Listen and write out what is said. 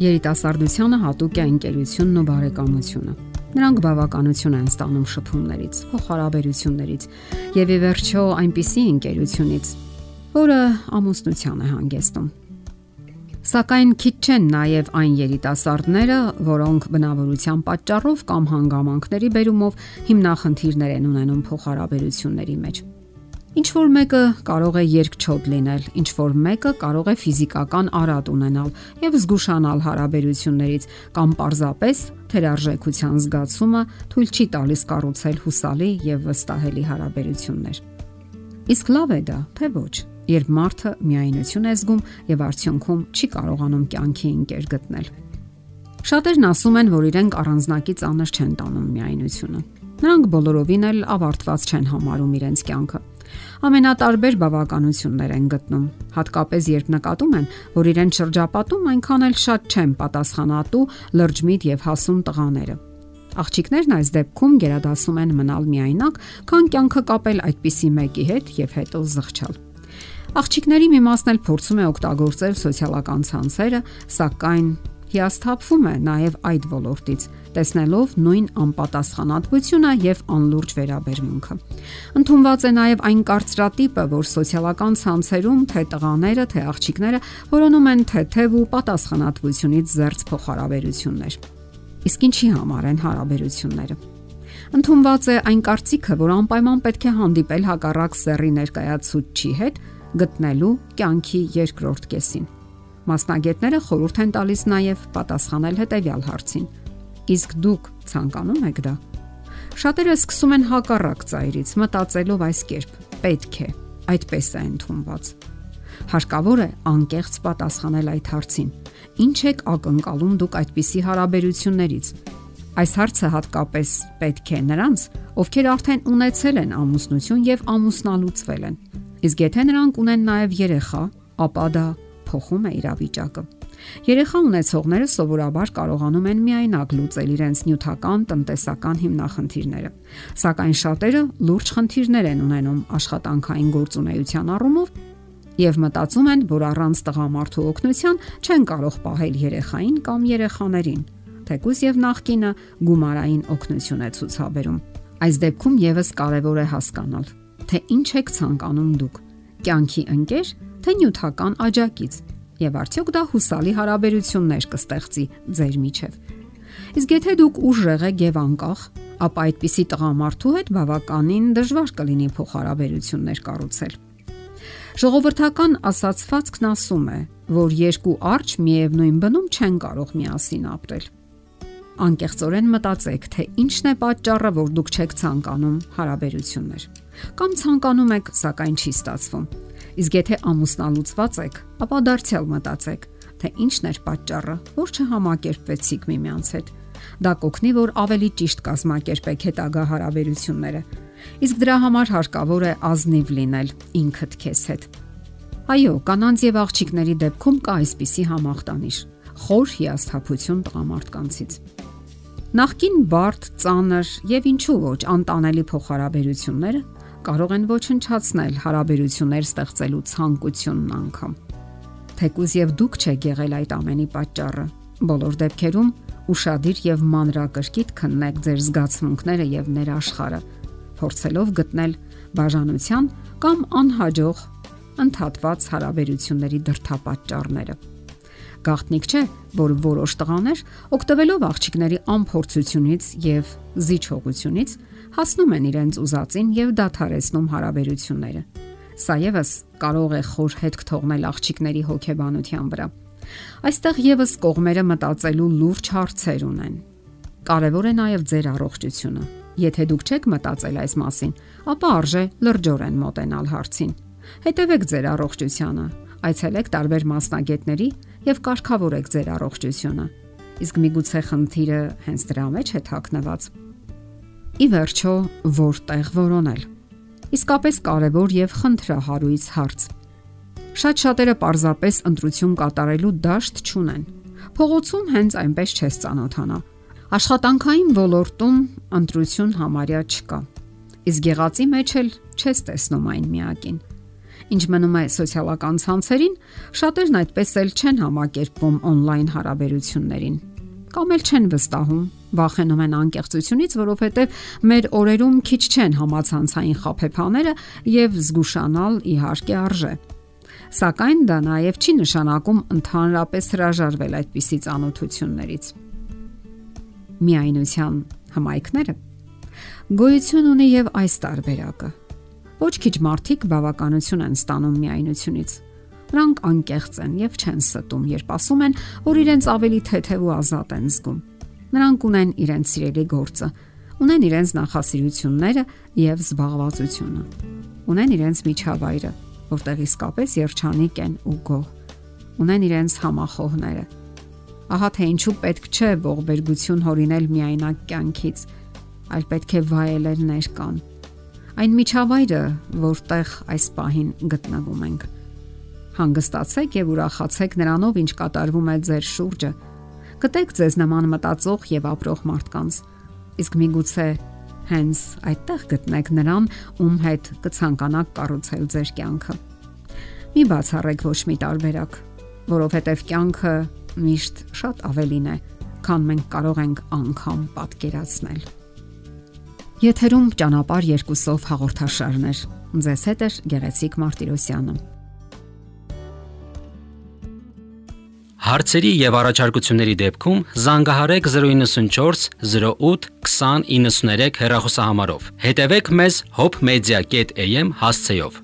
Երիտասարդությանը հատուկ է ընկերությունն ու բարեկամությունը։ Նրանք բավականություն են ստանում շփումներից, փոխհարաբերություններից եւ ի վերջո այնպիսի ընկերությունից, որը ամուսնության է հանգեցնում։ Սակայն քիչ չեն նաև այն երիտասարդները, որոնք բնավորության պատճառով կամ հանգամանքների բերումով հիմնախնդիրներ են ունենում փոխհարաբերությունների մեջ։ Ինչ որ մեկը կարող է երկչոտ լինել, ինչ որ մեկը կարող է ֆիզիկական արատ ունենալ եւ զգուշանալ հարաբերություններից կամ պարզապես թերարժեքության զգացումը թույլ չի տալիս կառուցել հուսալի եւ վստահելի հարաբերություններ։ Իսկ լավ է դա, թե ոչ, երբ մարդը միայնություն է զգում եւ արդյունքում չի կարողանում կյանքի ընկեր գտնել։ Շատերն ասում են, որ իրենք առանձնակի ծանր չեն տանում միայնությունը։ Նրանք բոլորովին էլ ավարտված չեն համարում իրենց կյանքը ամենատարբեր բավականություններ են գտնում, հատկապես երբ նկատում են, որ իրեն շրջապատում այնքան էլ շատ չեն պատասխանատու լրջմիտ եւ հասուն տղաները։ Աղջիկներն այս դեպքում գերադասում են մնալ միայնակ, քան կյանքը կապել այդպիսի մեկի հետ եւ հետո զղջալ։ Աղջիկների մի մասն էլ փորձում է օգտագործել սոցիալական ցանցերը, սակայն հիասթափվում է նաև այդ ոլորտից, տեսնելով նույն անպատասխանատվությունը եւ անլուրջ վերաբերմունքը։ Ընթոնված է նաև այն կարծրատիպը, որ սոցիալական ցանցերում թե տղաները, թե աղջիկները որոնում են թեթև ու պատասխանատվությունից զերծ փոխհարաբերություններ։ Իսկ ինչի համար են հարաբերությունները։ Ընթոնված է այն կարծիքը, որ անպայման պետք է հանդիպել հակառակ սեռի ներկայացուցչի հետ գտնելու կյանքի երկրորդ կեսին Մասնագետները խորհուրդ են տալիս նաև պատասխանել հետևյալ հարցին. Իսկ դուք ցանկանում եք դա։ Շատերը սկսում են հակառակ ծայրից, մտածելով այս կերպ. պետք է, այդպես է ընդունված։ Հարկավոր է անկեղծ պատասխանել այդ հարցին։ Ինչ եք ակնկալում դուք այդպիսի հարաբերություններից։ Այս հարցը հատկապես պետք է նրանց, ովքեր արդեն ունեցել են ամուսնություն եւ ամուսնալուծվել են։ Իսկ եթե նրանք ունեն նաև երեխա, ապա դա փոխում է իրավիճակը։ Երեխա ունեցողները սովորաբար կարողանում են միայնակ լուծել իրենց նյութական, տնտեսական հիմնախնդիրները։ Սակայն շատերը լուրջ խնդիրներ են ունենում աշխատանքային գործունեության առումով եւ մտածում են, որ առանց տղամարդու օգնության չեն կարող պահել երեխային կամ երեխաներին, թեկուզ եւ նախկինը գումարային օգնություն է ցուցաբերում։ Այս դեպքում եւս կարեւոր է հասկանալ, թե ինչ եք ցանկանում դուք՝ կյանքի ընկեր թե նյութական աջակից եւ արդյոք դա հուսալի հարաբերություններ կստեղծի ձեր միջև։ Իսկ եթե դուք ուժեղ եք եւ անկախ, ապա այդպիսի տղամարդու հետ բավականին դժվար կլինի փոխհարաբերություններ կառուցել։ Ժողովրդական ասացվածքն ասում է, որ երկու արջ միևնույն բնում չեն կարող միասին ապրել։ Անկեղծորեն մտածեք, թե ինչն է պատճառը, որ դուք չեք ցանկանում հարաբերություններ։ Կամ ցանկանում եք, սակայն չի ստացվում Իսկ եթե ամուսնալուծված եք, ապա դարձյալ մտածեք, թե ինչն էր պատճառը, որ չհամակերպվեցիք միմյանց հետ։ Դա կօգնի, որ ավելի ճիշտ կազմակերպեք հետագա հարաբերությունները։ Իսկ դրա համար հարկավոր է ազնիվ լինել ինքդ քեզ հետ։ Այո, կանանց եւ աղջիկների դեպքում կա այսպիսի համախտանիշ՝ խոր հիասթափություն տղամարդկանցից։ Նախքին բարդ, ծանր եւ ինչու ոչ անտանելի փոխհարաբերությունները կարող են ոչնչացնել հարաբերություններ ստեղծելու ցանկությունն անգամ։ Թեկուզ եւ դուք չեք եղել այդ ամենի պատճառը։ Բոլոր դեպքերում ուրشادիր եւ մանրակրկիտ քննեք ձեր զգացմունքները եւ ներաշխարը, փորձելով գտնել բաժանության կամ անհաջող ընդհատված հարաբերությունների դրդապատճառները։ Գաղտնիք չէ, որ որոշ տղաներ օգտվելով աղջիկների անփորձությունից եւ զիջողությունից հասնում են իրենց ուզածին եւ դադարեցնում հարաբերությունները։ Սա եւս կարող է խոր հետք թողնել աղջիկների հոգեբանության վրա։ Այստեղ եւս կողմերը մտածելու լուրջ հարցեր ունեն։ Կարևոր է նաեւ ձեր առողջությունը։ Եթե դուք չեք մտածել այս մասին, ապա արժե լրջորեն մոտենալ հարցին։ Հետևեք ձեր առողջությանը, այցելեք տարբեր մասնագետների եւ կարգավորեք ձեր առողջությունը։ Իսկ միգուցե խնդիրը հենց դրա մեջ է թաքնված։ Ի վերջո, որտեղ որոնել։ Իսկապես կարևոր եւ խնդրահարույց հարց։ Շատ շատերը parzapes ընտրություն կատարելու դաշտ չունեն։ Փողոցում հենց այնպես չես ճանոթանա։ Աշխատանքային ոլորտում ընտրություն համարյա չկա։ Իսկ եղածի մեջ էլ չես տեսնում այն միակին։ Ինչ մնում է սոցիալական ցանցերին, շատերն այդպես էլ չեն համակերպվում on-line հարաբերություններին կամ էլ չեն վստահում, վախենում են անկեղծությունից, որովհետև մեր օրերում քիչ չեն համացանցային խափեփաները եւ զգուշանալ իհարկե արժե։ Սակայն դա նաև չի նշանակում ընդհանրապես հրաժարվել այդպիսի ծանոթություններից։ Միայնության հմայքները գոյություն ունի եւ այս տարբերակը։ Ոչ քիչ մարդիկ բավականություն են ստանում միայնությունից Նրանք անկեղծ են եւ չեն ստում, երբ ասում են, որ իրենց ավելի թեթև ու ազատ են զգում։ Նրանք ունեն իրենց սիրելի գործը, ունեն իրենց նախասիրությունները եւ զբաղվածությունը։ Ունեն իրենց միջավայրը, որտեղ իսկապես երջանիկ են ու գոհ։ Ունեն իրենց համախոհները։ Ահա թե ինչու պետք չէ ողբերգություն հորինել միայնակ կյանքից, այլ պետք է վայելել ներկան։ Այն միջավայրը, որտեղ այս պահին գտնվում ենք Հանգստացեք եւ ուրախացեք նրանով, ինչ կատարվում է ձեր շուրջը։ Գտեք ձեզ նման մտածող եւ ապրող մարդկանց։ Իսկ միգուցե հենց այդտեղ գտնեք նրան, ում հետ կցանկանաք կառուցել ձեր կյանքը։ Մի բացառեք ոչ մի տարբերակ, որովհետև կյանքը միշտ շատ ավելին է, քան մենք կարող ենք անգամ պատկերացնել։ Եթերում ճանապար երկուսով հաղորդաշարներ։ Ձեզ հետ է Գեղեցիկ Մարտիրոսյանը։ Հարցերի եւ առաջարկությունների դեպքում զանգահարեք 094 08 2093 հեռախոսահամարով։ Հետևեք մեզ hopmedia.am հասցեով։